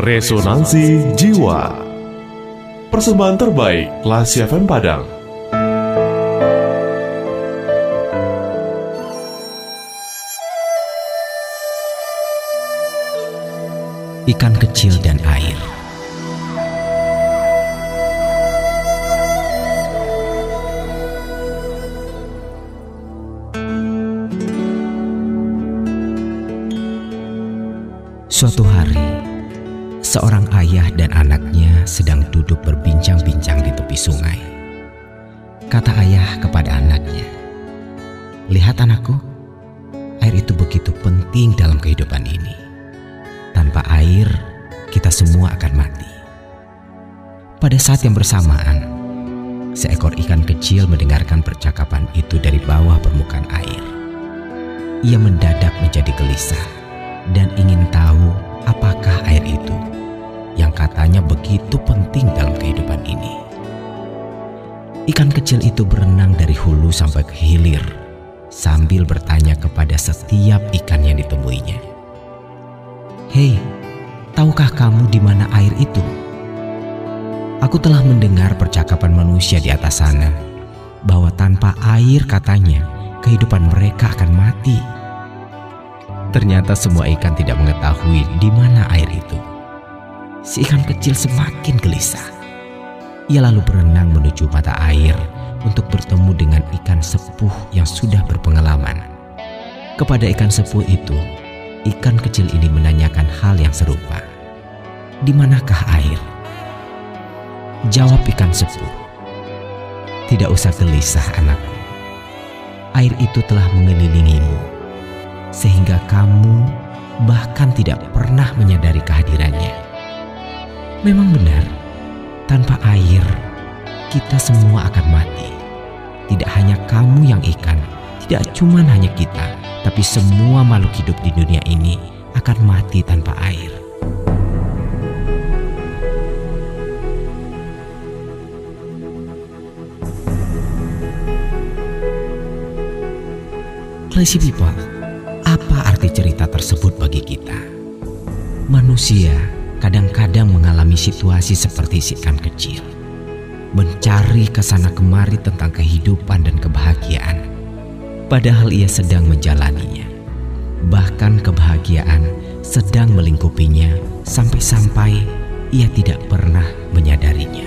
Resonansi Jiwa. Persembahan terbaik Kelas FM Padang. Ikan kecil dan air. Suatu hari, seorang ayah dan anaknya sedang duduk berbincang-bincang di tepi sungai. Kata ayah kepada anaknya, "Lihat, anakku, air itu begitu penting dalam kehidupan ini. Tanpa air, kita semua akan mati." Pada saat yang bersamaan, seekor ikan kecil mendengarkan percakapan itu dari bawah permukaan air. Ia mendadak menjadi gelisah dan ingin tahu apakah air itu yang katanya begitu penting dalam kehidupan ini. Ikan kecil itu berenang dari hulu sampai ke hilir sambil bertanya kepada setiap ikan yang ditemuinya. Hei, tahukah kamu di mana air itu? Aku telah mendengar percakapan manusia di atas sana bahwa tanpa air katanya kehidupan mereka akan mati. Ternyata semua ikan tidak mengetahui di mana air itu. Si ikan kecil semakin gelisah. Ia lalu berenang menuju mata air untuk bertemu dengan ikan sepuh yang sudah berpengalaman. Kepada ikan sepuh itu, ikan kecil ini menanyakan hal yang serupa. Di manakah air? Jawab ikan sepuh. Tidak usah gelisah anakku. Air itu telah mengelilingimu sehingga kamu bahkan tidak pernah menyadari kehadirannya. Memang benar, tanpa air kita semua akan mati. Tidak hanya kamu yang ikan, tidak cuma hanya kita, tapi semua makhluk hidup di dunia ini akan mati tanpa air. Lazy people, apa arti cerita tersebut bagi kita? Manusia kadang-kadang mengalami situasi seperti si ikan kecil. Mencari ke sana kemari tentang kehidupan dan kebahagiaan. Padahal ia sedang menjalaninya. Bahkan kebahagiaan sedang melingkupinya sampai-sampai ia tidak pernah menyadarinya.